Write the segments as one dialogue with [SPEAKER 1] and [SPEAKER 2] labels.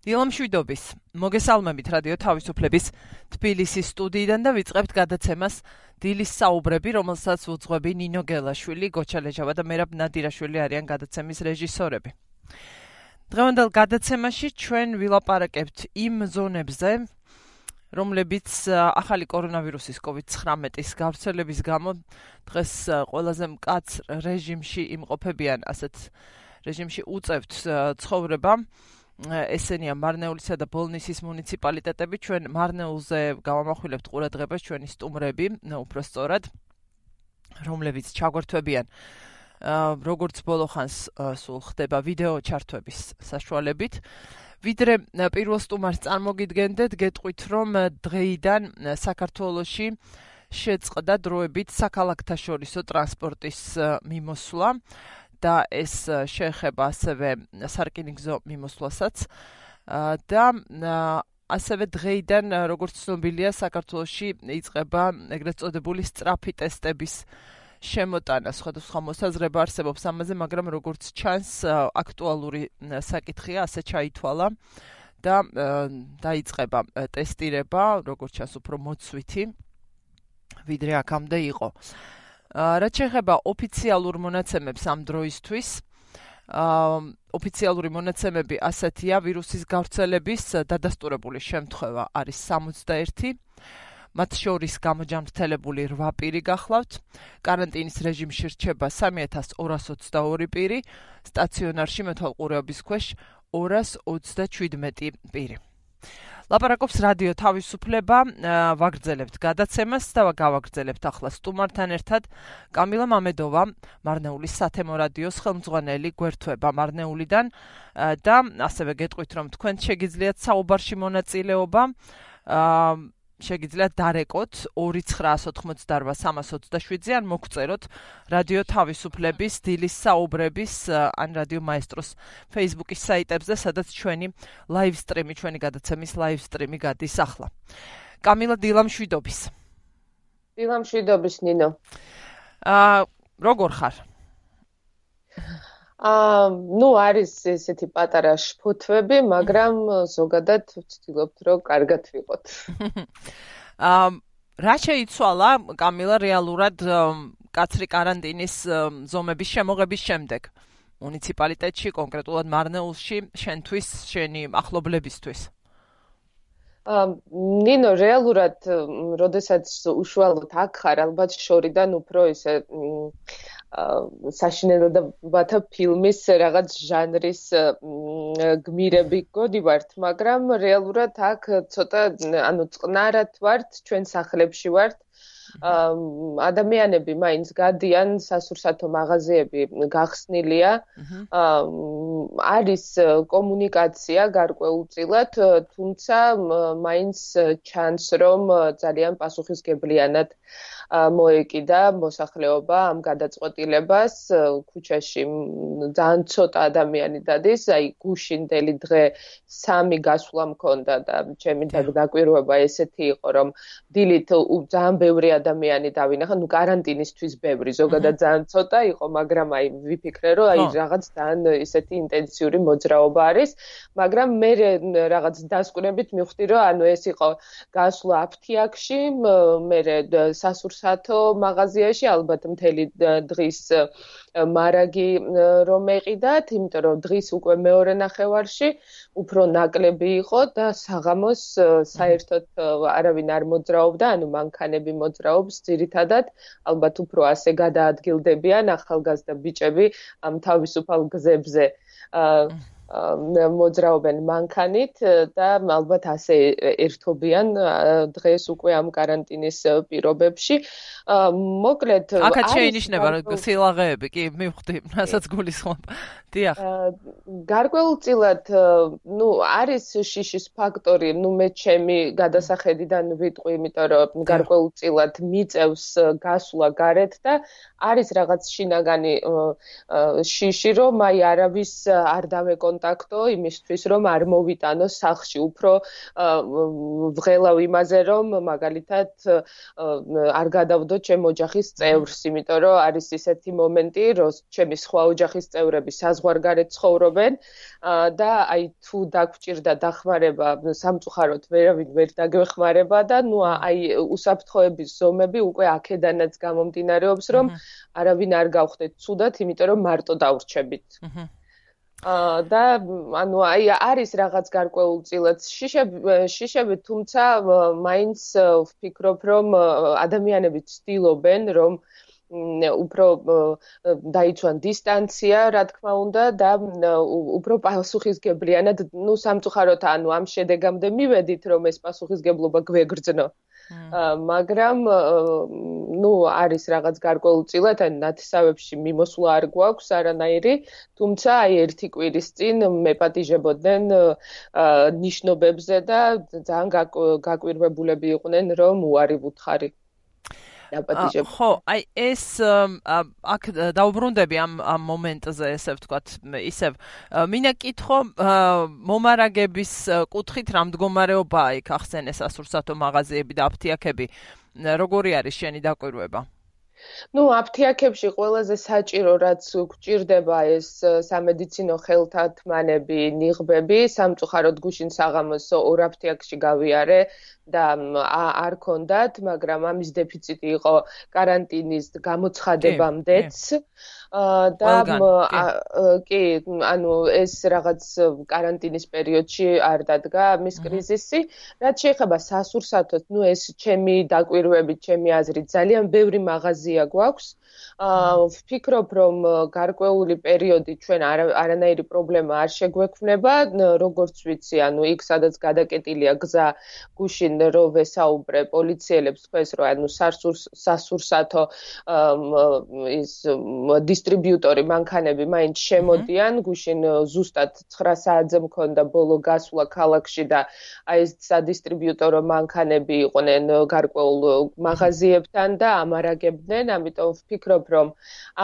[SPEAKER 1] დილამშვიდობის. მოგესალმებით რადიო თავისუფლების თბილისის სტუდიიდან და ვიწყებთ გადაცემას დილის საუბრები, რომელსაც უძღვები ნინო გელაშვილი, გოჩალეჟავა და მერაბ ნადირაშვილი არიან გადაცემის რეჟისორები. დღევანდელ გადაცემაში ჩვენ ვილაპარაკებთ იმ ზონებზე, რომლებიც ახალი კორონავირუსის COVID-19-ის გავრცელების გამო დღეს ყველაზე მკაც რეჟიმში იმყოფებიან, ასეთ რეჟიმში უწევთ ცხოვრება. ესენია მარნეულისა და ბოლნისის მუნიციპალიტეტები. ჩვენ მარნეულზე გავამახვილებთ ყურადღებას ჩვენი სტუმრები უფრო სწორად. რომლებიც ჩაგვერთვებიან როგორც ბოლოხანს სულ ხდება ვიდეო ჩართვების საშუალებით. ვიდრე პირველ სტუმარს წარმოგიდგენდეთ გეტყვით რომ დღეიდან საქართველოში შეწყდა დროებით საქალაქთა შორისო ტრანსპორტის მიმოსვლა და ეს შეეხება ასევე სარკინიგზო მიმოსვლასაც. და ასევე დღეიდან როგორც ცნობილია საქართველოში იწყება ეგრეთ წოდებული სწრაფი ტესტების შემოტანა. სხვადასხვა მოსაზრება არსებობს ამაზე მაგრამ როგორც ჩანს აქტუალური საკითხია ასე ჩაითვალა და დაიწყება ტესტირება როგორც ჩანს უფრო მოცვითი ვიდრე აქამდე იყო რაც შეეხება ოფიციალურ მონაცემებს ამ დროისთვის, ოფიციალური მონაცემები ასეთია: ვირუსის გავრცელების დადასტურებული შემთხვევა არის 61, მათ შორის გამოჯანმრთელებული 8 პირი გახლავთ. каранტინის რეჟიმში რჩება 3222 პირი, სტაციონარში მეთვალყურეობის ქვეშ 237 პირი. ლაპარაკობს რადიო თავისუფლება, ვაგრძელებთ გადაცემას და გავაგრძელებთ ახლა სტუმართან ერთად კამილა მამედოვა, მარნეულის სათემო რადიოს ხელმძღვანელი გვერდთვება მარნეულიდან და ასევე გეტყვით რომ თქვენ შეგიძლიათ საუბარში მონაწილეობა აა შეგიძლიათ დარეკოთ 2988327-ზე ან მოგწეროთ რადიო თავისუფლების დილის საუბრების ან რადიო მაესტროს Facebook-ის საიტებზე, სადაც ჩვენი ლაივ სტრიმი, ჩვენი გადაცემის ლაივ სტრიმი გადის ახლა. კამილა დილამშვიდობის.
[SPEAKER 2] დილამშვიდობის ნინო.
[SPEAKER 1] აა როგორ ხარ?
[SPEAKER 2] აა, ну, არის ესეთი პატარა შფოთვები, მაგრამ ზოგადად ვცდილობთ, რომ კარგად ვიყოთ.
[SPEAKER 1] აა, რა შეიცვალა კამილა რეალურად კაცრი каранტინის ზომების შემოღების შემდეგ? მუნიციპალიტეტში, კონკრეტულად მარნეულში, შენთვის, შენი ახლობლებისთვის?
[SPEAKER 2] ნინო რეალურად, როდესაც უშუალოდ აქ ხარ, ალბათ შორიდან უფრო ისე საშინელებათა ფილმის რაღაც ჟანრის გმირები გოდივართ, მაგრამ რეალურად აქ ცოტა ანუ წყნარად ვართ, ჩვენ სახლებში ვართ. ადამიანები მაინც გადიან სასურსათო მაღაზიები გახსნილია. არის კომუნიკაცია გარკვეულწილად, თუმცა მაინც ჩანს რომ ძალიან პასუხისგებლიანად მოეკიდა მოსახლეობა ამ გადაწყვეტილებას ქუჩაში ძალიან ცოტა ადამიანი დადის აი გუშინდელი დღე სამი გასვლა მქონდა და ჩემი დაკვირვება ესეთი იყო რომ დილით ძალიან ბევრი ადამიანი დავინახა ნუ каранტინისთვის ბევრი ზოგადად mhm. ძალიან ცოტა იყო მაგრამ აი ვიფიქრე რომ აი რაღაც ძალიან ესეთი ინტენსიური მოძრაობა არის მაგრამ მე რაღაც დასკვნებით მივხვდი რომ ანუ ეს იყო გასვლა აფთიაქში მე სასურს სათო მაღაზიაში ალბათ მთელი დღის მარაგი რომ ეყიდათ, იმიტომ რომ დღის უკვე მეორე ნახევარში უფრო ნაკლები იყო და საღამოს საერთოდ არავინ არ მოძრაობდა, ანუ მანქანები მოძრაობს ძირითადად, ალბათ უფრო ასე გადაადგილდებიან ახალგაზრდა ბიჭები ამ თავისუფალ გზებზე. აა მოძრაობენ მანქანით და ალბათ ასე ერთობიან დღეს უკვე ამ каранტინის პირობებში. მოკლედ
[SPEAKER 1] აქაც შეინიშნება სილაღეები, კი, მივხვდი, რასაც გულისხმობ. დიახ.
[SPEAKER 2] გარკვეულწილად, ну, არის შიშის ფაქტორი, ну, მე ჩემი გადასახედიდან ვიტყვი, იმიტომ რომ გარკვეულწილად მიწევს გასვლა გარეთ და არის რაღაც შინაგანი შიში, რომ აი არავის არ დავეკონტაქტო იმისთვის, რომ არ მოვიტანო სახში, უფრო ვღელავ იმაზე, რომ მაგალითად არ გადავდო ჩემ ოჯახის წევრს, იმიტომ რომ არის ისეთი მომენტი, რომ ჩემი სხვა ოჯახის წევრები საზღვარგარეთ ცხოვრობენ და აი თუ დაგჭირდა დახმარება სამწუხაროდ ვერავინ ვერ დაგეხმარება და ნუ აი უსაფრთხოების ზომები უკვე აქედანაც გამომდინარეობს რომ არავინ არ გავხდეთ ცუდად იმიტომ რომ მარტო დავრჩებით აჰა და ანუ აი არის რაღაც გარკვეულწილად შიშები შიშები თუმცა მაინც ვფიქრობ რომ ადამიანები ცდილობენ რომ უფრო დაიცვან დისტანცია რა თქმა უნდა და უფრო პასუხისგებლიანად ну სამწუხაროდ ანუ ამ შედეგამდე მივედით რომ ეს პასუხისგებლობა გვეგრძნო მაგრამ ну არის რაღაც გარკვეულწილად ან ნათესავებში მიმოსვლა არ გვაქვს არანაირი თუმცა აი ერთი კვირის წინ მეპატიჟებოდნენ ნიშნობებზე და ძალიან გაკვირვებულები იყვნენ რომ უარი ვუთხარი
[SPEAKER 1] დაპატიჟებ. ხო, აი ეს აქ დაუბრუნდები ამ ამ მომენტზე, ესე ვთქვათ, ისევ მინდა კითხო მომარაგების კუთხით რა მდგომარეობაა იქ ახსენეს ასურსათო მაღაზიები და აფთიაქები. როგორი არის შენი დაკვირვება?
[SPEAKER 2] ну აფთიაქებში ყველაზე საჭირო რაც გვჭირდება ეს სამედიცინო ხელთათმანები, ნიღბები, სამწუხაროდ გუშინ საღამოს ორ აფთიაქში გავიარე და არ ქონდათ, მაგრამ ამის დეფიციტი იყო каранტინის გამოცხადებამდეც. და კი, ანუ ეს რაღაც каранტინის პერიოდში არ დადგა მის კრიზისი, რაც შეეხება სასურსათოს, ну ეს ჩემი დაკვირვებით, ჩემი აზრით, ძალიან ბევრი მაღაზია გვაქვს. აა ვფიქრობ, რომ გარკვეული პერიოდი ჩვენ არანაირი პრობლემა არ შეგვექმნება, როგორც ვიცი, ანუ იქ სადაც გადაკეტილია გზა გუშინ რო ვესაუბრე პოლიციელებს თქვენს რომ ანუ სასურს სასურსათო ის დისტრიბიუტორი მანქანები მაინც შემოდიან გუშინ ზუსტად 9 საათზე მქონდა ბოლო გასვლა ქალაქში და აი ეს სადისტრიბიუტორო მანქანები იყვნენ გარკვეულ მაღაზიებთან და ამარაგებდნენ ამიტომ ვფიქრობ რომ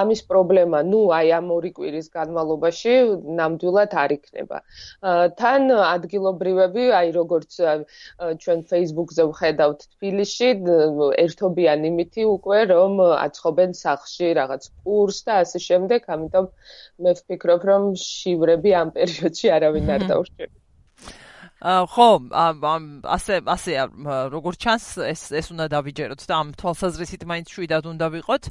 [SPEAKER 2] ამის პრობლემა ნუ აი ამ ორი კვირის განმავლობაში ნამდვილად არ იქნება. თან ადგილობრივები აი როგორც ჩვენ Facebook-ზე ვხედავთ თბილისში ერთობიან იმითი უკვე რომ აცხობენ სახში რაღაც პურს და ასე შემდეგ, ამიტომ მე ვფიქრობ რომ შივრები ამ პერიოდში არავინ არ დაურჩება.
[SPEAKER 1] ხო, ასე ასე როგორც ჩანს ეს ეს უნდა დავიჯეროთ და ამ თვალსაზრისით მაინც შვიდად უნდა ვიყოთ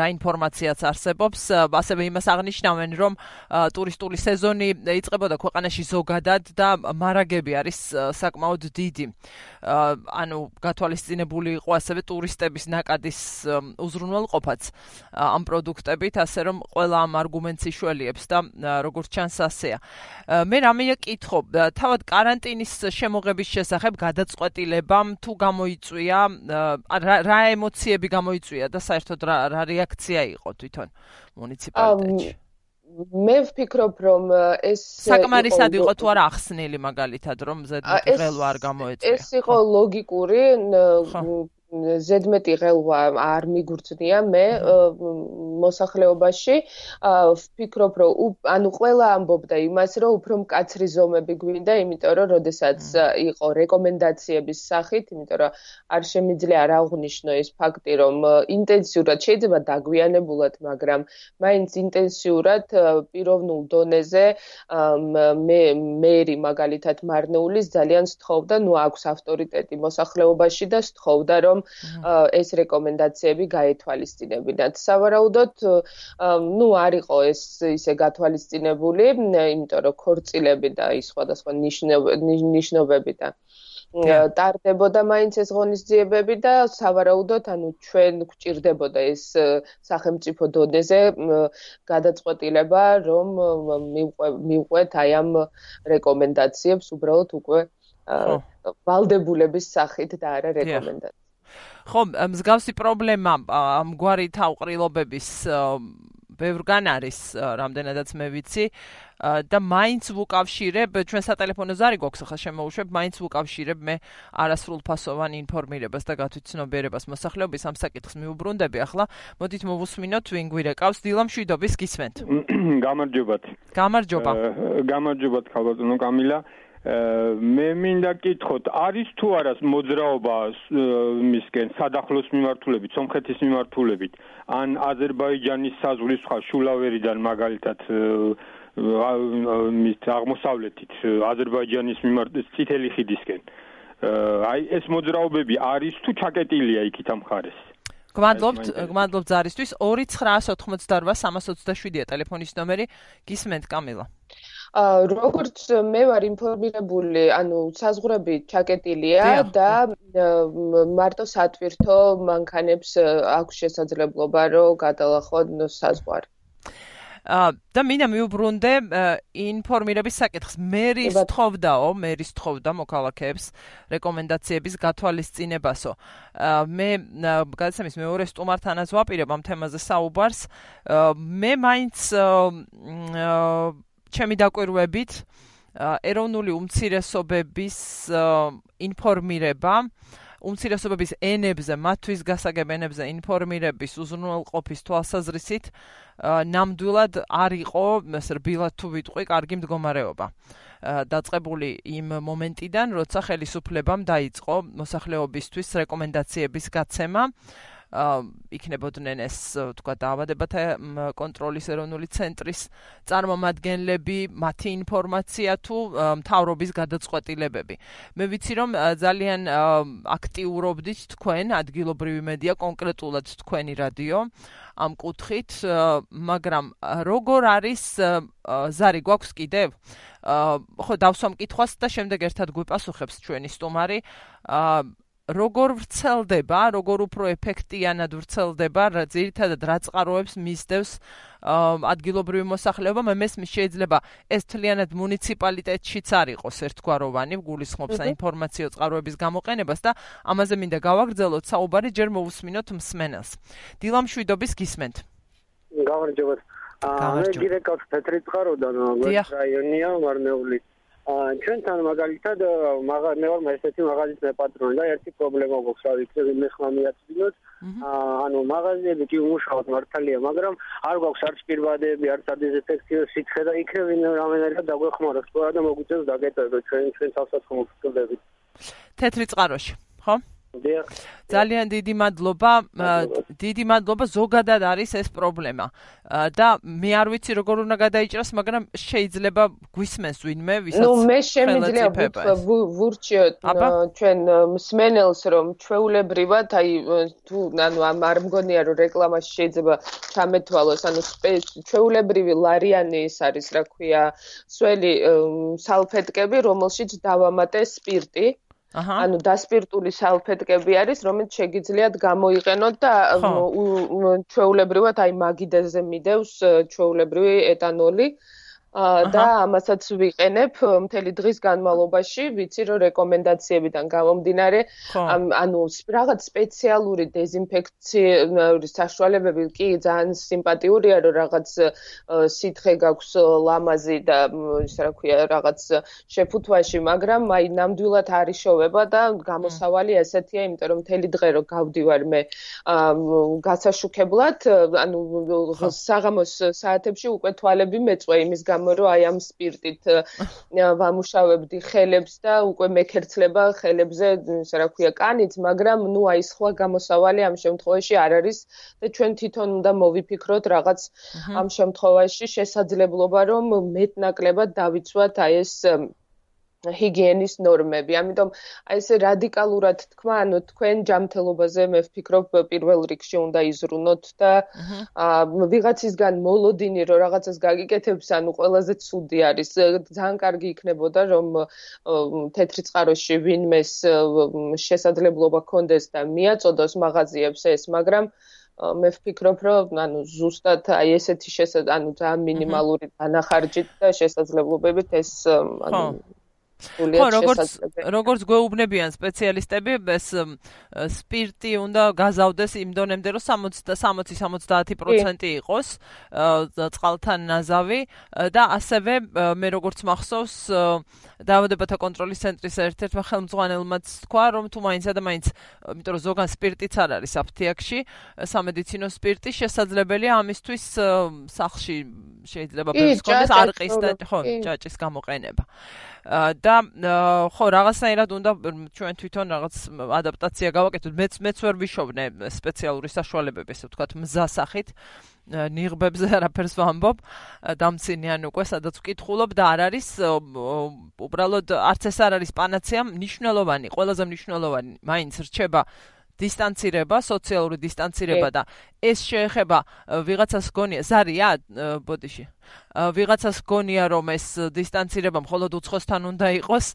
[SPEAKER 1] რა ინფორმაციაც არსებობს. ასევე იმას აღნიშნავენ, რომ ტურისტული სეზონი იწყებოდა ქვეყანაში ზოგადად და მარაგები არის საკმაოდ დიდი. ანუ გათვალისწინებული იყო ასევე ტურისტების ნაკადის უზრუნველყოფაც ამ პროდუქტებით, ასე რომ ყველა ამ არგუმენტს იშველიებს და როგორც ჩანს ასეა. მე რამეა კითხო, თავად კარანტინის შემოღების შესახებ გადაწყვეტილებამ თუ გამოიწვია რა, რა ემოციები გამოიწვია და საერთოდ რა რა რეაქცია იყო თვითონ მუნიციპალიტეტში?
[SPEAKER 2] მე ვფიქრობ, რომ ეს
[SPEAKER 1] საკმარისად იყო თუ არა ახსნილი მაგალითად, რომ ზედმეტ ველო არ გამოეწვია.
[SPEAKER 2] ეს იყო ლოგიკური ზედმეტი ღელვა არ მიგურწნია მე მოსახლეობაში ვფიქრობ რომ ანუ ყველა ამბობდა იმას რომ უფრო მკაცრი ზომები გვინდა იმიტომ რომ როდესაც იყო რეკომენდაციების სახით იმიტომ რომ არ შემიძლია არ აღნიშნო ეს ფაქტი რომ ინტენსიურად შეიძლება დაგვიანებულად მაგრამ მაინც ინტენსიურად პიროვნულ დონეზე მე მერი მაგალითად მარნეულის ძალიან სთხოვდა ნუ აქვს ავტორიტეტი მოსახლეობაში და სთხოვდა რომ ეს რეკომენდაციები გაეთვალისწინებინათ. სავარაუდოდ, ну, არისო ეს ისე გათვალისწინებული, იმიტომ რომ ქორწილები და ის სხვადასხვა ნიშნობები და ტარდებოდა მაინც ეს ღონისძიებები და სავარაუდოდ ანუ ჩვენ გვჭირდებოდა ეს სახელმწიფო დონეზე გადაწყვეტილება რომ მივყვეთ აი ამ რეკომენდაციებს უბრალოდ უკვე ვალდებულების სახით და არა რეკომენდაციები
[SPEAKER 1] ხო, მსგავსი პრობლემა ამგვარი თავყრილობების ბევრგან არის, რამდენადაც მე ვიცი. და მაინც ვუკავშირებ ჩვენ სატელეფონო ზარი გვაქვს ახლა შემოუშვებ მაინც ვუკავშირებ მე არასრულ ფასოვან ინფორმირებას და გათვითცნობიერებას მოსახლეობის ამ საკითხს მიუბრუნდები. ახლა მოდით მოვუსმინოთ ვინ გვირეკავს დილამ შვიდობის გისმენთ.
[SPEAKER 3] გამარჯობათ.
[SPEAKER 1] გამარჯობა.
[SPEAKER 3] გამარჯობათ ქალბატონო კამილა მე მინდა კითხოთ, არის თუ არა მოძრაობა მისკენ სადახლოს მიმართულებით, სომხეთის მიმართულებით, ან აზერბაიჯანის საზღვრის სხვა შულავერიდან მაგალითად მის აღმოსავლეთით აზერბაიჯანის მიმართ წითელი ხიდისკენ. აი ეს მოძრაობები არის თუ ჩაკეტილია იქით ამ ხარეს?
[SPEAKER 1] გმადლობთ, გმადლობთ ზარისთვის 2988327-ია ტელეფონის ნომერი. გისმენთ კამილა.
[SPEAKER 2] როგორც მე ვარ ინფორმირებული, ანუ საზღვრები ჩაკეტილია და მარტო სატვირთო მანქანებს აქვს შესაძლებლობა რომ გადალახონ საზღვარი.
[SPEAKER 1] და მინდა მიუბრუნდე ინფორმირების საკითხს. მერის თხოვდაო, მერის თხოვდა მოქალაქეებს რეკომენდაციების გათვალისწინებასო. მე გადაცემის მეორე სტუმართანაც ვაპირებ ამ თემაზე საუბარს. მე მაინც ჩემი დაკვირვებით ეროვნული უმცირესობების ინფორმირება უმცირესობების ენებზე, მათთვის გასაგებ ენებზე ინფორმირების უზრუნველყოფის თვალსაზრისით ნამდვილად არ იყო, ასე რბილად თუ ვიტყვი, კარგი მდგომარეობა. დაწყებული იმ მომენტიდან, როცა ხელისუფლებამ დაიწყო მოსახლეობისთვის რეკომენდაციების გაცემა, იქნებოდნენ ეს თქვა დაავადებათა კონტროლის ეროვნული ცენტრის წარმომადგენლები, მათი ინფორმაცია თუ მთავრობის გადაწყვეტილებები. მე ვიცი რომ ძალიან აქტიურობდით თქვენ ადგილობრივი მედია, კონკრეტულად თქვენი რადიო ამ კუთხით, მაგრამ როგორ არის ზარი გვაქვს კიდევ? ხო დავსვამ კითხვას და შემდეგ ერთად გვიპასუხებს ჩვენი სტუმარი. როგორ ვრცელდება, როგორ უფრო ეფექტიანად ვრცელდება, ძირითადად რა წყაროებს მისდევს ადგილობრივი მოსახლეობა, მე მესმის შეიძლება ეს თლიანად მუნიციპალიტეტშიც არ იყოს ერთგვაროვანი, გულისხმობს საინფორმაციო წყაროების გამოყენებას და ამაზე მინდა გავაგრძელოთ საუბარი, ჯერ მოусმინოთ მსმენელს. დილამშვიდობის გისმენთ.
[SPEAKER 4] გამარჯობა. აა მე დირექტორ პეტრი წყაროდან რაიონია მარნეული. ჩვენთან მაგალითად მაგა მე ვარ ესეთი მაღაზიის მეპატრონი და ერთი პრობლემა გვაქვს რა ვიცი მე ხმა მიაწვინოთ ანუ მაღაზიები კი უმუშაოდ მართალია მაგრამ არ გვაქვს არც პირვადები არც დეზინფექციო სითხე და იქნებ რამენერა დაგვეხმაროს. ყველა და მოგვიწევს დაგეტოვო ჩვენ ჩვენ სასაცილო ფსკულები
[SPEAKER 1] თეთრი წყაროში ხო ძალიან დიდი მადლობა. დიდი მადლობა ზოგადად არის ეს პრობლემა. და მე არ ვიცი როგორ უნდა გადაიჭრას, მაგრამ შეიძლება გვისმენს ვინმე, ვისაც
[SPEAKER 2] ნუ მე შემიძლია ვურჩიოთ ჩვენ მსმენელს რომ ჩვეულებრივად აი თუ ანუ არ მგონია რომ რეკლამაში შეიძლება ჩამეთვალოს, ანუ ჩვეულებრივი ლარიანი ის არის, რა ქვია, სველი სალფეტკები, რომელშიც დავამატე სპირტი. ანუ დასპირტული სალფეტკები არის, რომელიც შეგიძლიათ გამოიყენოთ და ჩვეულებრივად აი მაგიდაზე მიდევს ჩვეულებრივი ეტანოლი. და ამასაც ვიყენებ მთელი დღის განმავლობაში, ვიცი რომ რეკომენდაციებიდან გამომდინარე, ანუ რაღაც სპეციალური დეზინფექციური საშუალებები კი ძალიან სიმპათიურია, რომ რაღაც სითხე გაქვს ლამაზი და ისე რა ქვია, რაღაც შეფუთვაში, მაგრამ აი ნამდვილად არის შოვება და გამოსავალი ესეთია, იმიტომ რომ მთელი დღე რო გავდივარ მე გასაშუქებლად, ანუ საღამოს საათებში უკვე თვალები მეწვე იმის გამო გამო რომ აი ამ სპირტით ვამუშავებდი ხელებს და უკვე მეკერცლება ხელებზე ისე რა ქვია კანიც მაგრამ ნუ აი სხვა გამოსავალი ამ შემთხვევაში არ არის და ჩვენ თვითონ უნდა მოვიფიქროთ რაღაც ამ შემთხვევაში შესაძლებლობა რომ მეტნაკლებად დავიცვათ აი ეს ჰიგიენის ნორმები. ამიტომ აი ეს რადიკალურად თქვა, ანუ თქვენ ჯანმრთელობაზე მე ვფიქრობ პირველ რიგში უნდა იზრუნოთ და აა ვიღაცისგან მოლოდინი რომ რაღაცას გაგიკეთებს, ანუ ყველაზე ცუდი არის. ძალიან კარგი იქნებოდა რომ თეთრი წყაროში ვინმეს შესაძლებლობა კონდეს და მიაწოდოს მაღაზიებს ეს, მაგრამ მე ვფიქრობ, რომ ანუ ზუსტად აი ესეთი შესაძლებლობა, ანუ ძალიან მინიმალური დანახარჯით და შესაძლებლობებით ეს ანუ
[SPEAKER 1] ხო, როგორც როგორც გვეუბნებიან სპეციალისტები, ეს სპირტი უნდა გაზავდეს იმ დონემდე, რომ 60-60-70% იყოს წყალთან ნაზავი. და ასევე მე როგორც მახსოვს დაავადებათა კონტროლის ცენტრის ერთ-ერთმა ხელმძღვანელმაც თქვა, რომ თუ მაინც ადამიანს, იმიტომ რომ ზოგან სპირტიც არ არის აფთიაქში, სამედიცინო სპირტი შესაძლებელია ამისთვის სახლში შეიძლება ბევრს კონდეს არყის და ხო, ჭაჭის გამოყენება. და ხო რაღაცნაირად უნდა ჩვენ თვითონ რაღაც ადაპტაცია გავაკეთოთ. მეც მეც ვერ ვიშოვნე სპეციალური საშუალებები ესე ვთქვათ მზასახით ნიღბებზე არაფერს ვამბობ. დამცინიან უკვე სადაც ვკითხულობ და არ არის უბრალოდ არც ეს არ არის პანაცეა მნიშვნელოვანი ყველაზე მნიშვნელოვანი. მაინც რჩება დისტანცირება, სოციალური დისტანცირება და ეს შეეხება ვიღაცას გონია. ზარია ბოდიში. ვიღაცას გონია რომ ეს დისტანცირება მხოლოდ უცხოსთან უნდა იყოს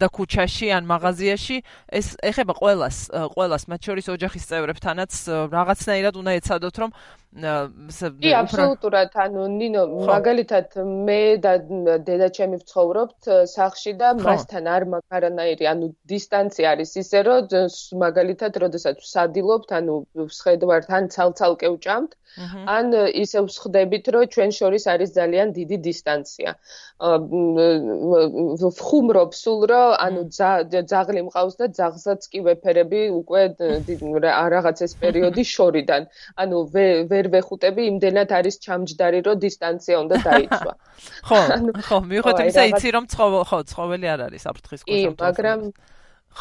[SPEAKER 1] და ქუჩაში ან მაღაზიაში. ეს ეხება ყოველას ყოველას მათ შორის ოჯახის წევრებთანაც რაღაცნაირად უნდა ეცადოთ რომ
[SPEAKER 2] კი აბსოლუტურად. ანუ ნინო მაგალითად მე და დედაჩემი ვცხოვრობთ სახში და მასთან არ მაგარანაირი. ანუ დისტანცია არის ისე რომ მაგალითად როდესაც ვსადილობთ ანუ ვსხედვართ ან ცალ-ცალკე ვჭამთ ან ისე ვსხდებით რომ ჩვენ შორის არის ძალიან დიდი დისტანცია. ვხუმრობ სულ რომ ანუ ძაღლი მყავს და ძაღლსაც კი ვეფერები უკვე რაღაცეს პერიოდი შორიდან. ანუ ვერ ვეხუტები იმდენად არის ჩამჯდარი რომ დისტანცია უნდა დაიცვა.
[SPEAKER 1] ხო, ხო, მიიღოთ იმისა იცი რომ ცხოველი ხო, ცხოველი არ არის აფრთხის
[SPEAKER 2] კუშა. კი, მაგრამ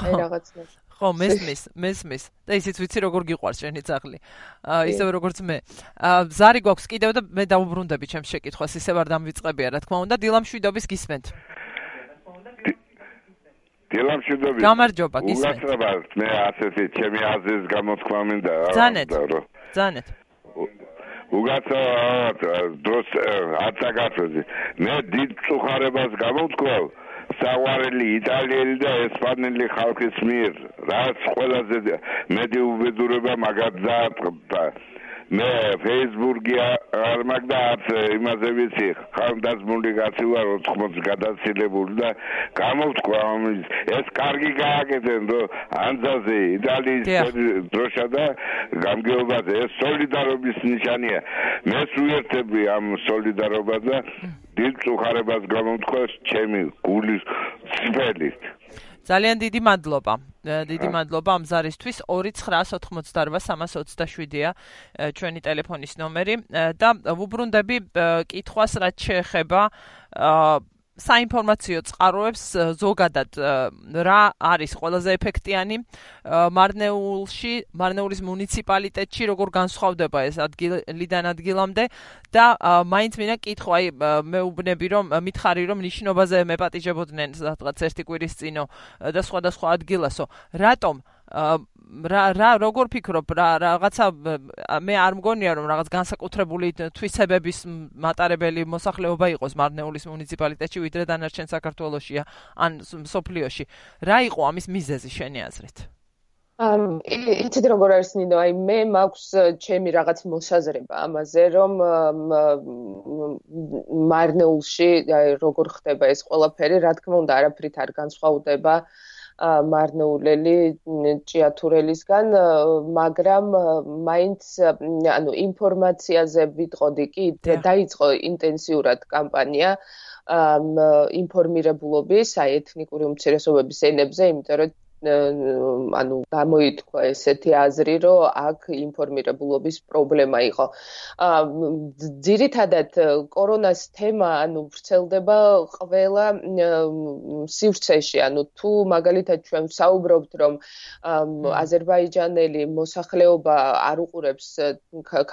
[SPEAKER 2] აი რაღაცნაირად
[SPEAKER 1] ხო, მესმის, მესმის. და ისიც ვიცი როგორ გიყვარს შენი ძაღლი. აა ისევ როგორც მე. აა ზარი გვაქვს კიდევ და მე დავუბრუნდები ჩემს შეკითხვას, ისევ არ დამვიწყებია, რა თქმა უნდა, დილამშვიდობის გისმენთ.
[SPEAKER 5] დილამშვიდობის.
[SPEAKER 1] გამარჯობა, გისმენთ.
[SPEAKER 5] უგაცრებად, მე ასეთი ჩემი აზრის გამოთქმა მინდა.
[SPEAKER 1] ძანეთ. ძანეთ.
[SPEAKER 5] უგაცრებად, დროს არ წაგაცოდი. მე დიდ წუხარებას გამოვთქვავ. საყვარელი იტალიელი და ესპანელი ხალხის მიერ, რაც ყველაზე მეტი უბედურება მაგად დაატყდა. მე ფეისბუქი არ მაგდა არც იმაზე ვიცი ხანდაზმული კაცი ვარ 80 გადაცილებული და გამოვთქვა ეს კარგი გააკეთენ რომ ანძაზე იტალიის დროშა და გამგეობაზე ეს სოლიდარობის ნიშანია. მე სუერთები ამ სოლიდარობას და დიდ წუხარებას გამოვთქვა ჩემი გულის სფერით
[SPEAKER 1] ძალიან დიდი მადლობა. დიდი მადლობა ამ ზარისთვის. 2988327-ია ჩვენი ტელეფონის ნომერი. და ვუბრუნდები კითხვას რაც შეეხება საინფორმაციო წყაროებს ზოგადად რა არის ყველაზე ეფექტიანი მარნეულში, მარნეულის მუნიციპალიტეტში როგორ განსხვავდება ეს ადგილიდან ადგილამდე და მაინც მინდა კითხვა, აი მეუბნები რომ მითხარი რომ ნიშნობაზე მეპატიჟებოდნენ სადღაც ერთი კვირის წინო და სხვადასხვა ადგილასო. რატომ რა რა როგორ ფიქრობ რა რაღაცა მე არ მგონია რომ რაღაც განსაკუთრებული თვისებების მატარებელი მოსახლეობა იყოს მარნეულის მუნიციპალიტეტში ვიდრე დანარჩენ საქართველოსია ან სოფლიოში რა იყო ამის მიზეზი შენი აზრით
[SPEAKER 2] ამ იცით როგორ არის ნინო აი მე მაქვს ჩემი რაღაც მოსაზრება ამაზე რომ მარნეულში აი როგორ ხდება ეს ყველაფერი რა თქმა უნდა არაფრით არ განსხვავდება მარნეულელი ჭიათურელისგან, მაგრამ მაინც ანუ ინფორმაციაზე ვიტყოდი კი დაიწყო ინტენსიურად კამპანია ინფორმირებულობის აი ეთნიკური უმცირესობების ენებზე, იმიტომ რომ ანუ გამოითქვა ესეთი აზრი, რომ აქ ინფორმირებულობის პრობლემა იყო. აა ძირითადად კორონას თემა, ანუ ვრცელდება ყველა სივრცეში, ანუ თუ მაგალითად ჩვენ საუბრობთ, რომ აზერბაიჯანელი მოსახლეობა არ უყურებს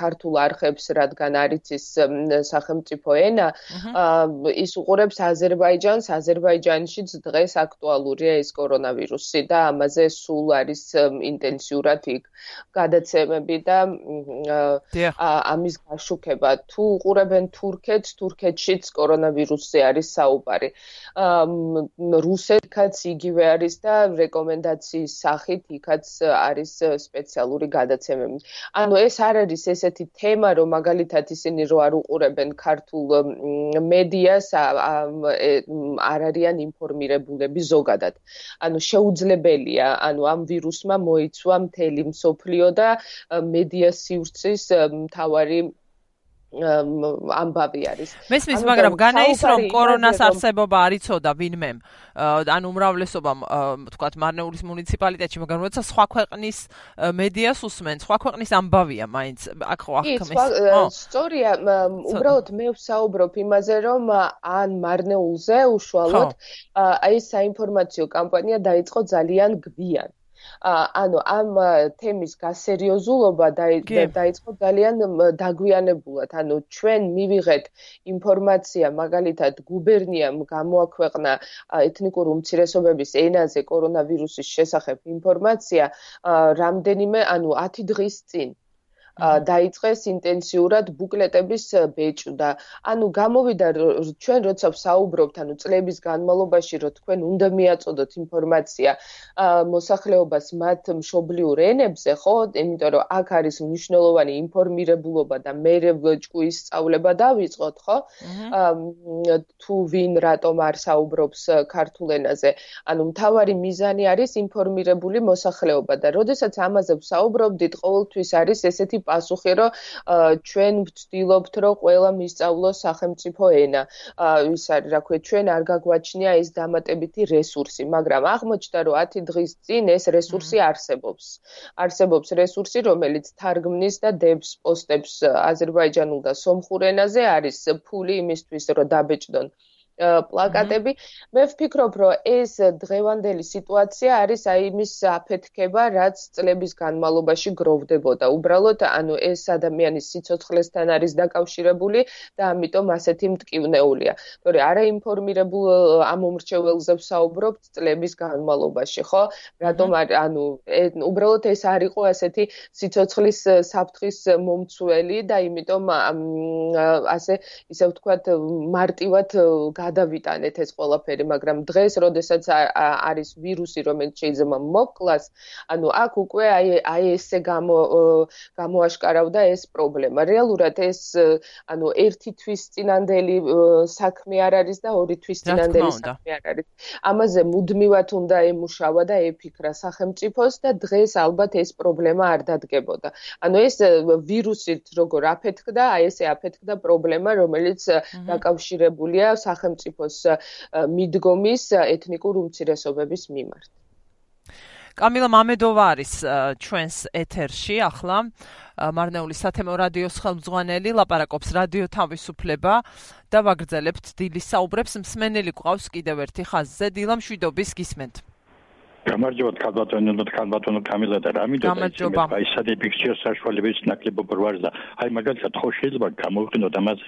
[SPEAKER 2] ქართულ არხებს, რადგან არის ის სახელმწიფო ენა, ის უყურებს აზერბაიჯანს, აზერბაიჯანშიც დღეს აქტუალურია ეს კორონავირუსი და და ამაზე სულ არის ინტენსიურად იქ გადაცემები და ამის გაშუქება. თუ უყურებენ თურქეთს თურქეთშიც კორონავირუსზე არის საუბარი. რუსეთკაც იგივე არის და რეკომენდაციის სახით იქაც არის სპეციალური გადაცემები. ანუ ეს არ არის ესეთი თემა რომ მაგალითად ისინი რო არ უყურებენ ქართულ მედიას არ არიან ინფორმირებულები ზოგადად. ანუ შეუძლებელი შეუძლებელია ანუ ამ ვირუსმა მოიცვა მთელი მსოფლიო და მედია სივრცის მთავარი ამბავი არის.
[SPEAKER 1] მესმის, მაგრამ განა ის რომ კორონას არსებობა არიწოდა ვინმე. ანუ უმრავლესობამ თქვათ მარნეულის მუნიციპალიტეტში, მაგრამ როცა სხვა ქვეყნის მედიას უსმენ, სხვა ქვეყნის ამბავია მაინც აქ ხო
[SPEAKER 2] ახმეს. სწორია, უბრალოდ მე ვსაუბრობ იმაზე, რომ ან მარნეულზე უშუალოდ აი საინფორმაციო კამპანია დაიწყო ძალიან გვიან. ანუ ამ თემის გასერიოზულობა დაიწყო ძალიან დაგვიანებულად. ანუ ჩვენ მივიღეთ ინფორმაცია, მაგალითად, გუბერნიამ გამოაქვეყნა ეთნიკური უმცირესობების ენაზე კორონავირუსის შესახებ ინფორმაცია რამდენიმე, ანუ 10 დღის წინ. დაიწყეს ინტენსიურად ბუკლეტების ბეჭდა. ანუ გამოვიდა ჩვენ როცა ვსაუბრობთ, ანუ წლების განმავლობაში, რომ თქვენ უნდა მიაწოდოთ ინფორმაცია მოსახლეობას მათ მშობლიურ ენებზე, ხო? იმიტომ რომ აქ არის მნიშვნელოვანი ინფორმირებულობა და მე ჭკუის სწავლება დავიწყოთ, ხო? თუ ვინ რატომ არ საუბრობს ქართულ ენაზე. ანუ მთავარი მიზანი არის ინფორმირებული მოსახლეობა და როდესაც ამაზე ვსაუბრობდით, ყოველთვის არის ესეთი პასუხი, რომ ჩვენ ვცდილობთ, რომ ყველა მისწავლოს სახელმწიფო ენა. ის არის, რა ქვია, ჩვენ არ გაგვაჩნია ეს დამატებითი რესურსი, მაგრამ აღმოჩნდა, რომ 10 დღის წინ ეს რესურსი არსებობს. არსებობს რესურსი, რომელიც თარგმნის და დებს პოსტებს აზერბაიჯანულ და სომხურ ენაზე, არის ფული იმისთვის, რომ დაბეჭდონ პლაკატები. მე ვფიქრობ, რომ ეს დღევანდელი სიტუაცია არის აი იმის აფეთქება, რაც წლების განმავლობაში გროვდებოდა. უბრალოდ, ანუ ეს ადამიანის სიცოცხლესთან არის დაკავშირებული და ამიტომ ასეთი მტკივნეულია. თორე არა ინფორმირებულ ამ უმრჩეველზე ვსაუბრობთ წლების განმავლობაში, ხო? რატომ ანუ უბრალოდ ეს არ იყო ასეთი სიცოცხლის საფრთხის მომცველი და იმიტომ ასე ისე ვთქვათ მარტივად გადავიტანეთ ეს ყველაფერი, მაგრამ დღეს, როდესაც არის ვირუსი, რომელიც შეიძლება მოკლას, ანუ აქ უკვე აი აი ესე გამო გამოაშკარავდა ეს პრობლემა. რეალურად ეს ანუ ერთი თვის წინანდელი საქმე არ არის და ორი თვის წინანდელი საქმე არ არის. ამაზე მუდმივად უნდა ემუშავა და ეფიქრა სახელმწიფოს და დღეს ალბათ ეს პრობლემა არ დადგებოდა. ანუ ეს ვირუსით როგორ აფეთქდა, აი ესე აფეთქდა პრობლემა, რომელიც დაკავშირებულია სახელმწიფო სახელმწიფოს მიდგომის ეთნიკურ უმცირესობების მიმართ.
[SPEAKER 1] კამილა მამედოვა არის ჩვენს ეთერში ახლა. მარნეულის სათემო რადიოს ხელმძღვანელი ლაპარაკობს რადიო თავისუფლება და ვაგრძელებთ დილის საუბრებს. მსმენელი ყავს კიდევ ერთი ხაზზე. დილა მშვიდობის გისმენთ
[SPEAKER 6] გამარჯობა ქალბატონო და ქალბატონო კამილა და რამიდო და აი სადი პიქჩერ საშუალების ნაკლებობა რვარს და აი მაგალითად ხო შეიძლება გამოვიყენოთ ამას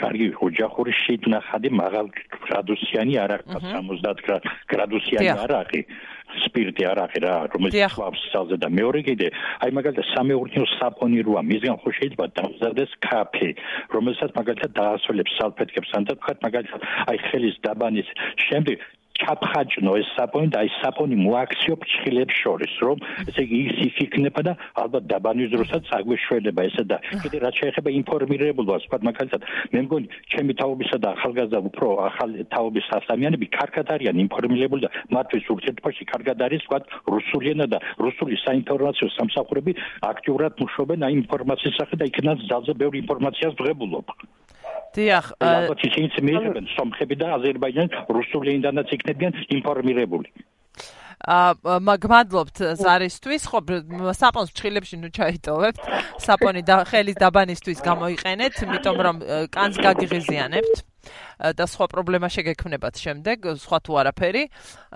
[SPEAKER 6] კარგი ოჯახური შიდნახადი მაღალ გრადუსიანი არაღი 70 გრადუსიანი არაღი სპირტი არაღი რა რომელიც ხავს ძალზე და მეორე კიდე აი მაგალითად სამეურნეო საფონი როა მისგან ხო შეიძლება დამზადდეს კაფე რომელსაც მაგალითად დაასრულებს სალფეტკებს ან და თქვა მაგალითად აი ხელის დაბანის შემდეგ ჩაფხაჭნო ეს საპონი და აი საპონი მოაქციო ფრჩხილებს შორის რომ ესე იგი ის იქ იქნება და ალბათ დაბანის დროსაც აგვეშველება ესა და კიდე რაც შეეხება ინფორმირებულობას თქვა მაგალითად მე მგონი ჩემი თაობისა და ახალგაზრდა უფრო ახალი თაობის სასამიანები კარგად არიან ინფორმირებული და მათთვის ურთიერთობაში კარგად არის თქვა რუსული ენა და რუსული საინფორმაციო სამსახურები აქტიურად მუშაობენ აი ინფორმაციის სახე და იქნაც ძალზე ბევრი ინფორმაციას ვღებულობ
[SPEAKER 1] დიახ,
[SPEAKER 6] ალბათ ისინიც მიიღებენ სომხები და აზერბაიჯანი რუსული ენდანაც იქნებიან ინფორმირებული.
[SPEAKER 1] აა მაგმადლობთ ზარისთვის, ხო, საპონს ფრჩხილებში ნუ ჩაიტოვებთ. საპონი და ხელის დაბანისთვის გამოიყენეთ, იმიტომ რომ კანს გაგიღიზიანებთ. და სხვა პრობლემა შეგექმნებათ შემდეგ, სხვა თუ არაფერი.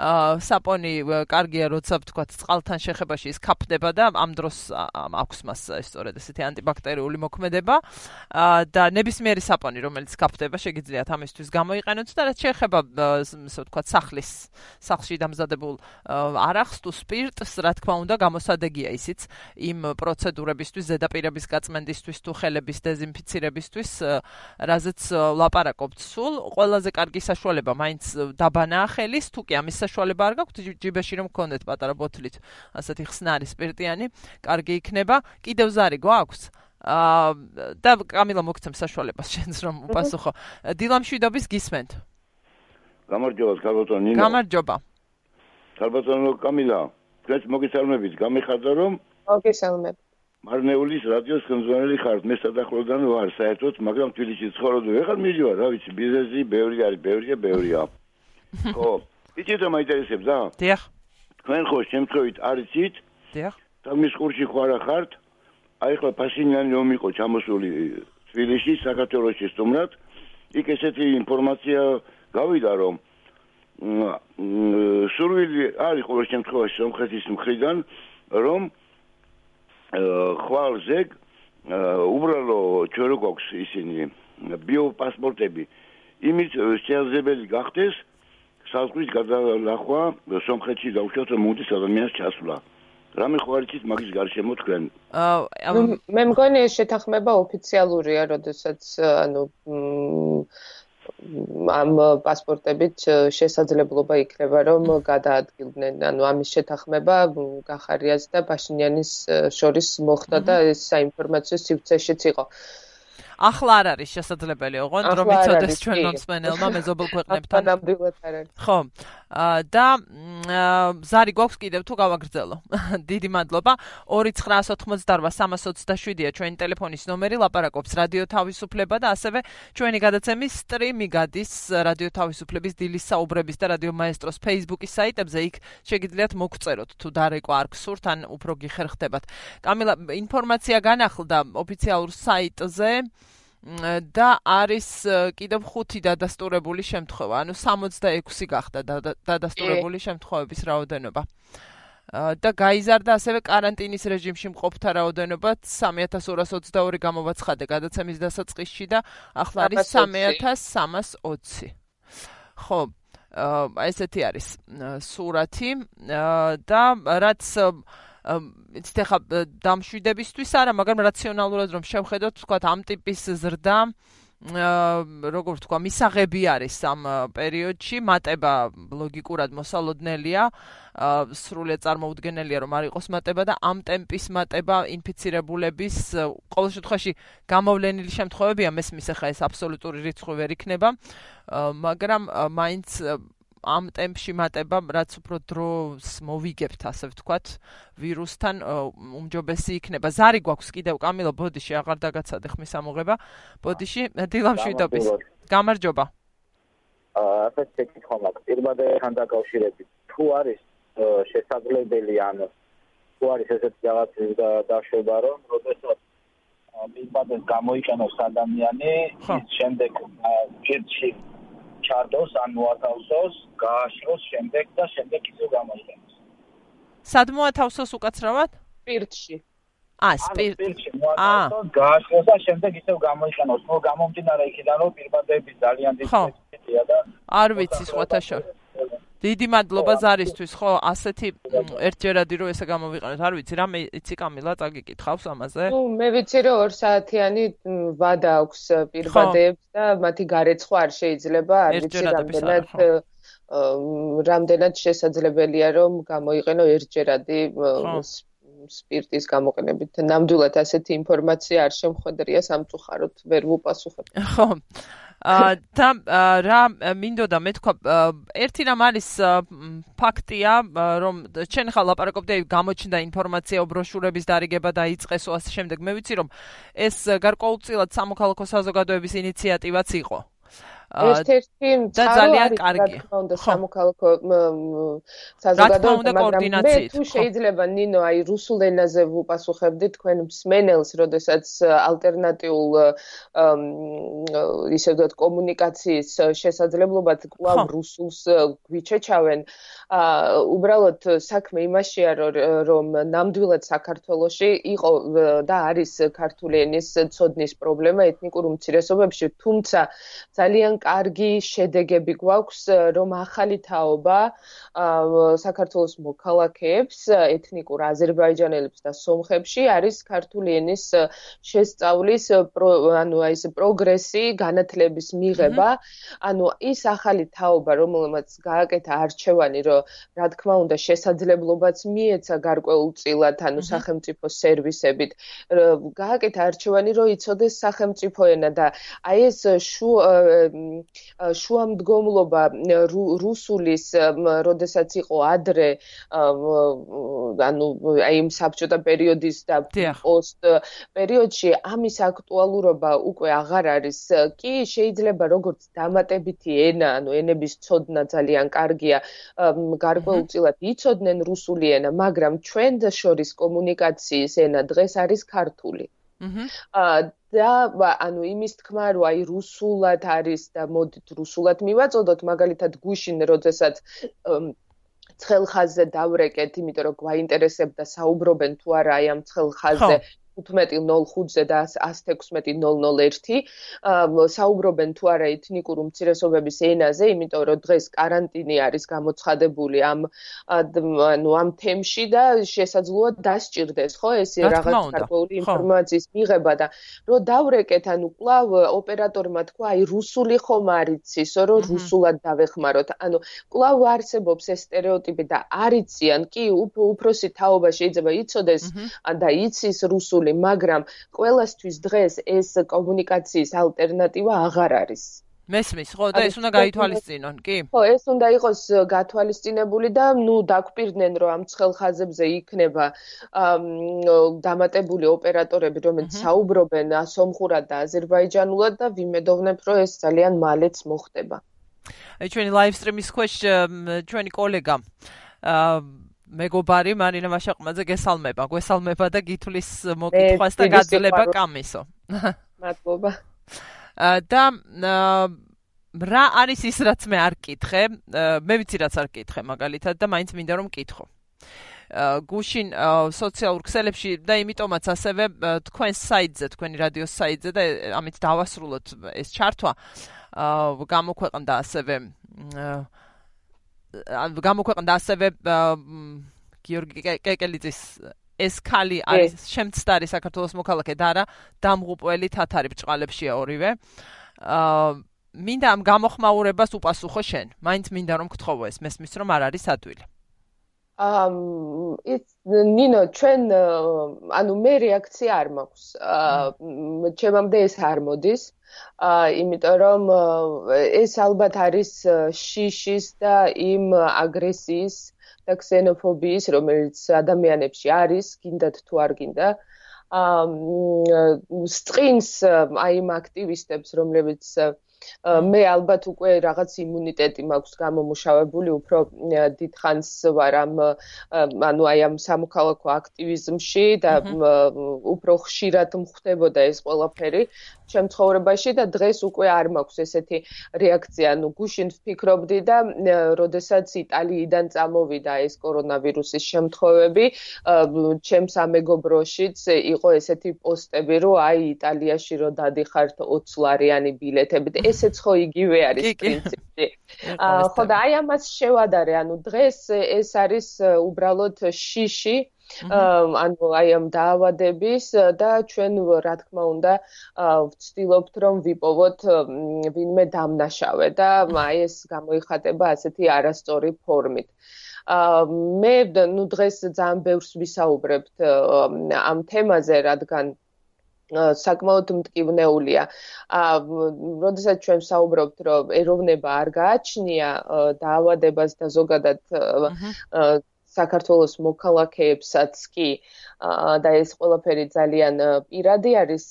[SPEAKER 1] აა საპონი კარგია, როცა ვთქვათ, წყალთან შეხებაში ის ქაფდება და ამ დროს აქვს მას სწორედ ესეთი ანტიბაქტერიული მოქმედება. აა და ნებისმიერი საპონი, რომელიც ქაფდება, შეგიძლიათ ამისთვის გამოიყენოთ და რაც შეეხება ასე ვთქვათ, სახლის სახლში დამზადებულ არახს თუ სპირტს, რა თქმა უნდა, გამოსადეგია ისიც იმ პროცედურებისთვის, ზედაპირების გაწმენდისთვის თუ ხელების დეზინფიცირებისთვის, რაზეც ლაპარაკობთ სულ სულ ყველაზე კარგი საშუალება მაინც დაბანაა ხელის, თუ კი ამის საშუალება არ გაქვთ ჯიბეში რომ გქონდეთ პატარა ბოთლით, ასეთი ხსნარი სპირტიანი, კარგი იქნება. კიდევ ზარი გვაქვს? აა და კამილა მოგცემ საშუალებას შენს რომ უპასუხო. დილამშვიდობის გისმენთ.
[SPEAKER 5] გამარჯობა, ქალბატონო ნინო.
[SPEAKER 1] გამარჯობა.
[SPEAKER 5] ქალბატონო კამილა, დღეს მოგესალმებით, გამიხარდა რომ
[SPEAKER 2] მოგესალმებით.
[SPEAKER 7] მარნეულის რადიოს ხელმძღვანელი ხარ, მე სადახლოდან ვარ საერთოდ, მაგრამ თბილისში ცხოვრობ და ვეღარ მიდივარ, რა ვიცი, ბიზნესი ბევრი არის, ბევრია, ბევრია. ხო, იცით რა მაინტერესებს რა?
[SPEAKER 1] დიახ.
[SPEAKER 7] თქვენ ხო შემთხვევით არიცით?
[SPEAKER 1] დიახ.
[SPEAKER 7] თამის ყურში ხარ ახართ? აი ხო პასინიანი რომ იყო ჩამოსული თბილისში, საქართველოსში სტუმრად, იქ ესეთი ინფორმაცია გავიდა რომ სურვილი არის ყოველ შემთხვევაში სამხრეთის მხრიდან რომ ხვალზე უბრალო ჩვენ რო გვაქვს ისინი ბიოპასპორტები. იმის შეაძლებელი გახდეს საზღვრის გადალახვა სამხრეთში დაუშვათ მოდის ადამიანს ჩასვლა. რამე ხო არ იცით მაგის გარშემო თქვენ.
[SPEAKER 2] მე მგონი შეთანხმება ოფიციალურია როდესაც ანუ ამ პასპორტებით შესაძლებლობა იქნება რომ გადაადგილდნენ. ანუ ამის შეთანხმება გახარიას და ბაშინიანის შორის მოხდა და ეს საინფორმაციო სივრცეშიც იყო
[SPEAKER 1] ახლა არ არის შესაძლებელი ოღონდ რომ იცოდეს ჩვენ მომსმენელმა მეზობელ ქვეყნებთან ხო და ზარი გვაქვს კიდევ თუ გავაგრძელო? დიდი მადლობა. 29988 ჩვენი ტელეფონის ნომერი ლაპარაკობს რადიო თავისუფლება და ასევე ჩვენი გადაცემის სტრიმი გადის რადიო თავისუფლების დილის საუბრების და რადიო მაესტროს Facebook-ის საიტებზე. იქ შეგიძლიათ მოგწეროთ თუ დარეკვა არ გსურთ ან უფრო გიხერხდებათ. კამილა ინფორმაცია განახლდა ოფიციალურ საიტზე და არის კიდევ 5 დადასტურებული შემთხვევა, ანუ 66 გახდა დადასტურებული შემთხვევების რაოდენობა. და გაიზარდა ასევე каранტინის რეჟიმში მყოფთა რაოდენობა 3222 გამოვაცხადა გადაცემის დასაწყისში და ახლა არის 3320. ხო, ესეთი არის სურათი. და რაც იცით ახლა დამშვიდებისთვის არა, მაგრამ რაციონალურად რომ შევხედოთ, თქვა ამ ტიპის ზრდა როგორ თქვა, მისაღები არის ამ პერიოდში, მატება ლოგიკურად მოსალოდნელია, სრულად წარმოუდგენელია რომ არ იყოს მატება და ამ ტემპის მატება ინფიცირებულების ყოველ შემთხვევაში გამოვლენილი შემთხვევებია, მესმის ახლა ეს აბსოლუტური რიცხვი ვერ იქნება, მაგრამ მაინც ამ ტემპში მატება, რაც უფრო დროს მოვიგებთ, ასე ვთქვათ, ვირუსთან უმჯობესი იქნება. ზარი გვაქვს კიდევ კამილო ბოდიში, აღარ დაგაცადე ხმის ამოღება. ბოდიში, დილამშვიდობის. გამარჯობა.
[SPEAKER 8] აა, ასე შეკითხვა მაქვს. პირბადეთან დაკავშირებით, თუ არის შესაძლებელი ან თუ არის ესეთი რაღაცის დაშვება, რომ როდესაც პირბადეს გამოიყენოს ადამიანი, ის შემდეგ ჯერში ჩარდოს ან მოათავსოს, გააშროს შემდეგ და შემდეგ ისე გამოიყენოს.
[SPEAKER 1] სად მოათავსოს უკაცრავად?
[SPEAKER 2] სპირტში.
[SPEAKER 1] ა, სპირტში.
[SPEAKER 8] ა, გააშროს და შემდეგ ისე გამოიყენოს. ნუ გამომდინარე იქიდან რომ პირბადეები ძალიან დიდია და
[SPEAKER 1] არ ვიცი სხვათა შორის. დიდი მადლობა ზარისთვის, ხო, ასეთი ერთჯერადი რო ესე გამოვიყენოთ, არ ვიცი, რამე იცი კამილა წაგიკითხავს ამაზე?
[SPEAKER 2] ნუ მე ვიცი რომ 2 საათიანი ვადა აქვს პირბადეებს და მათი გარეცხვა არ შეიძლება, არ ვიცი რამდენად რამდენად შესაძლებელია რომ გამოიყენო ერთჯერადი სპირტის გამოყენებით. ნამდვილად ასეთი ინფორმაცია არ შემხვედრია სამწუხაროდ ვერ ვუპასუხებ.
[SPEAKER 1] ხო. და რა მინდოდა მე თქვა ერთი რამ არის ფაქტია რომ ჩვენ ხალ ლაპარაკობდე გამოჩნდა ინფორმაცია ბროშურების დარიგება დაიწყესო ასე შემდეგ. მე ვიცი რომ ეს გარკვეულწილად სამოქალაქო საზოგადოების ინიციატივაც იყო
[SPEAKER 2] ერთ-ერთი
[SPEAKER 1] ძალიან კარგი.
[SPEAKER 2] ხო, სამოქალაქო საზოგადოება, მაგრამ მე თუ შეიძლება ნინო აი რუსულ ენაზე ვუპასუხებდი თქვენ მსმენელს, როდესაც ალტერნატიულ ისე ვთქვათ კომუნიკაციის შესაძლებლობად კვლავ რუსულს გვიჩეჩავენ. აა უბრალოდ საქმე იმაშია რომ ნამდვილად საქართველოში იყო და არის ქართული ენის ცოდნის პრობლემა ეთნიკურ უმცირესობებში, თუმცა ძალიან კარგი შედეგები გვაქვს რომ ახალი თაობა საქართველოს მოქალაქეებს ეთნიკურ აზერბაიჯანელებს და სომხებში არის ქართული ენის შესწავლის ანუ ეს პროგრესი განათლების მიღება. ანუ ის ახალი თაობა რომელმაც გააკეთა არჩევანი რომ რა თქმა უნდა შესაძლებლობაც მიეცა გარკვეულწილად ანუ სახელმწიფო სერვისებით გააკეთა არჩევანი რომ იცოდეს სახელმწიფო ენა და აი ეს შუ შუამდგომლობა რუსულის როდესაც იყო ადრე ანუ აი იმ საბჭოთა პერიოდის და პოსტ პერიოდში ამის აქტუალურობა უკვე აღარ არის კი შეიძლება როგორც დამატებითი ენა ანუ ენების ცოდნა ძალიან კარგია გარკვეულწილად იცოდნენ რუსული ენა მაგრამ ჩვენ შორის კომუნიკაციის ენა დღეს არის ქართული და ანუ იმის თქმა რომ აი რუსულად არის და მოდით რუსულად მივაწოდოთ მაგალითად გუშინ როდესაც ცხელხაზზე დავრეკეთ იმიტომ რომ გვაინტერესებდა საუბრობენ თუ არა აი ამ ცხელხაზზე 15.05-ზე და 116.001 საუბრობენ თუ არა ეთნიკური უმცირესობების ენაზე, იმიტომ რომ დღეს каранტინი არის გამოცხადებული ამ ანუ ამ თემში და შესაძლოა დასჭირდეს, ხო, ეს რაღაც გარკვეული ინფორმაციის მიღება და რომ დავრეკეთ, ანუ კვლავ ოპერატორმა თქვა, აი რუსული ხომ არიცის, რომ რუსულად დავეხმაროთ. ანუ კვლავ არსებობს ეს სტერეოტიპი და არიციან, კი, უფრო უფროსი თაობა შეიძლება იცოდეს და იცის რუსული possible, მაგრამ ყველასთვის დღეს ეს კომუნიკაციის ალტერნატივა აღარ არის.
[SPEAKER 1] მესმის, ხო, და ეს უნდა გაითვალისწინონ, კი?
[SPEAKER 2] ხო, ეს უნდა იყოს გათვალისწინებული და ნუ დაგპირდნენ, რომ ამ ცხელხაზებზე იქნება დამატებული ოპერატორები, რომელიც საუბრობენ სომხურად და აზერბაიჯანულად და ვიმედოვნებ, რომ ეს ძალიან მალეც მოხდება.
[SPEAKER 1] ჩვენი ლაივ სტრიმის ქვეშ ჩვენი კოლეგა აა მეგობარი მარინა მაშაყმაძე გესალმება, გესალმება და გითვლის მოკითხვას და გაძლება კამისო.
[SPEAKER 2] მადლობა.
[SPEAKER 1] და რა არის ის რაც მე არ კითხე? მე ვიცი რაც არ კითხე მაგალითად და მაინც მინდა რომ კითხო. გუშინ სოციალურ ქსელებში და იმიტომაც ასევე თქვენ საიტზე, თქვენი რადიოს საიტზე და ამით დავასრულოთ ეს ჩართვა. გამოქვეყნდა ასევე გამოქვეყნდა ასევე გიორგი კეკელიძის ეს ხალი არის შემცდარი საქართველოს მოქალაქე და არა დამღუპველი თათარი ბჭყალებშია ორივე. აა მინდა ამ გამოხმაურებას უპასუხო შენ. მაინც მინდა რომ გთხოვო ეს მესმის რომ არ არის ადვილი.
[SPEAKER 2] აა ის ნინო ჩვენ ანუ მე რეაქცია არ მაქვს. აა ჩემამდე ეს არ მოდის. აა იმიტომ რომ ეს ალბათ არის შიშის და იმ აგრესიის და ქსენოფობიის, რომელიც ადამიანებში არის, გინდათ თუ არ გინდა. აა სტრინს აი იმ აქტივისტებს, რომლებიც მე ალბათ უკვე რაღაც იმუნიტეტი მაქვს გამომუშავებული, უფრო დიდხანს ვარ ამ ანუ აი ამ სამოქალაქო აქტივიზმში და უფრო ხშირად მხვდებოდა ეს ყველაფერი ჩემ ცხოვრებაში და დღეს უკვე არ მაქვს ესეთი რეაქცია. ანუ გუშინ ვფიქრობდი და როდესაც იტალიიდან წამოვიდა ეს კორონავირუსის შემთხვევები, ჩემს ამეგობროშიც იყო ესეთი პოსტები, რომ აი იტალიაში რო დადიხართ 20 ლარიანი ბილეთები ესეც ხო იგივე არის პრინციპი. ხო და აი ამას შევადარე, ანუ დღეს ეს არის უბრალოდ შიში ანუ აი ამ დაავადების და ჩვენ რა თქმა უნდა ვცდილობთ რომ ვიპოვოთ ვინმე დამნაშავე და აი ეს გამოიხატება ასეთი არასწორი ფორმით. ა მე ნუ დღეს ძალიან ბევრს ვისაუბრებთ ამ თემაზე, რადგან საკმაოდ მტკივნეულია. აა, როდესაც ჩვენ საუბრობთ, რომ ეროვნება არ გააჩნია დაავადებას და ზოგადად საქართველოს მოქალაქეებსაც კი და ეს ყველაფერი ძალიან პირადი არის,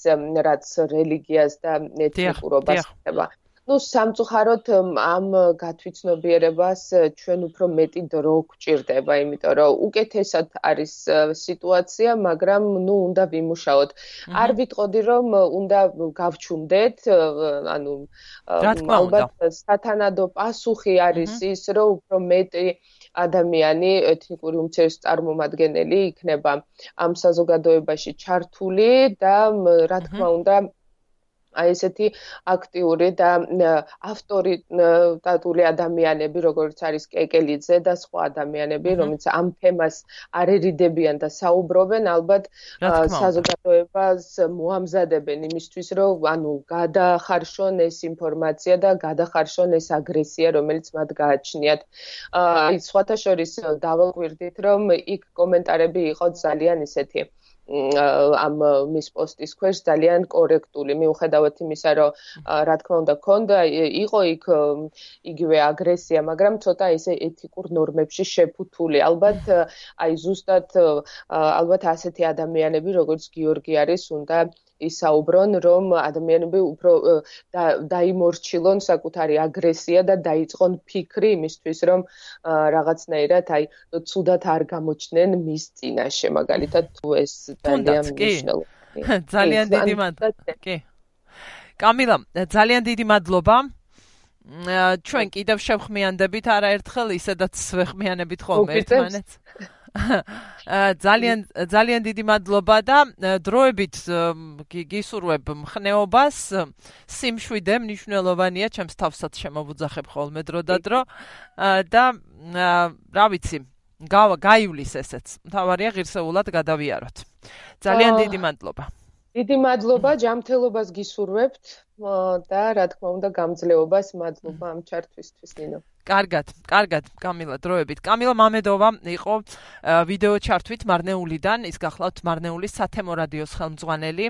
[SPEAKER 2] რაც რელიგიას და ეთნიკურობას ხდება. ну სამწუხაროდ ამ გათვითცნობიერებას ჩვენ უფრო მეტი დრო გვჭირდება, იმიტომ რომ უკეთესად არის სიტუაცია, მაგრამ ну უნდა ვიმუშაოთ. არ ვიტყოდი რომ უნდა გავჩუმდეთ, ანუ ალბათ სათანადო პასუხი არის ის, რომ უფრო მეტი ადამიანი ეთნიკური უმცირეს წარმომადგენელი იქნება ამ საზოგადოებაში ჩართული და რა თქმა უნდა აი ესეთი აქტიური და ავტორიტეტული ადამიანები, როგორც არის კეკელიძე და სხვა ადამიანები, რომლებიც ამ თემას არ ერიდებიან და საუბრობენ, ალბათ საზოგადოებას მოამზადებენ იმისთვის, რომ ანუ გადახარშონ ეს ინფორმაცია და გადახარშონ ეს აგრესია, რომელიც მათ გააჩნიათ. აი სხვათა შორის დავაკვირდით, რომ იქ კომენტარები იყო ძალიან ისეთი ამ მის პოსტის ქვეშ ძალიან კორექტული. მიუხედავად იმისა, რომ რა თქმა უნდა, ქონდა იყო იქ იგივე აგრესია, მაგრამ ცოტა ესე ეთიკურ ნორმებში შეფუთული. ალბათ აი ზუსტად ალბათ ასეთი ადამიანები, როგორც გიორგი არის, უნდა ისაუბრონ, რომ ადამიანები უფრო დაიმორჩილონ საკუთარი აგრესია და დაიწყონ ფიქრი იმისთვის, რომ რაღაცნაირად აი ცუდად არ გამოჩნდნენ მის წინაშე, მაგალითად თუ ეს ძალიან მნიშვნელოვანია.
[SPEAKER 1] ძალიან დიდი მადლობა. კი. კამილა, ძალიან დიდი მადლობა. ჩვენ კიდევ შევხმიანდებით არაერთხელ ისედაც ვეხმიანებით ხოლმე ერთმანეთს. ძალიან ძალიან დიდი მადლობა და დროებით გისურვებ მხნეობას. სიმშვიდე მნიშვნელოვანია ჩემს თავსაც შემოვუძახებ ხოლმე დრო და დრო. და რა ვიცი გაივლის ესეც. თავარია ღირსეულად გადავიაროთ. ძალიან დიდი მადლობა.
[SPEAKER 2] დიდი მადლობა ჯანმრთელობას გისურვებთ და რა თქმა უნდა გამძლეობას მადლობა ამ ჩართვისთვის ნინო
[SPEAKER 1] კარგად, კარგად, კამილა, დროებით. კამილა მამედოვა იყო ვიდეო ჩართვით მარნეულიდან, ის გახლავთ მარნეულის სათემო რადიოს ხელმძღვანელი.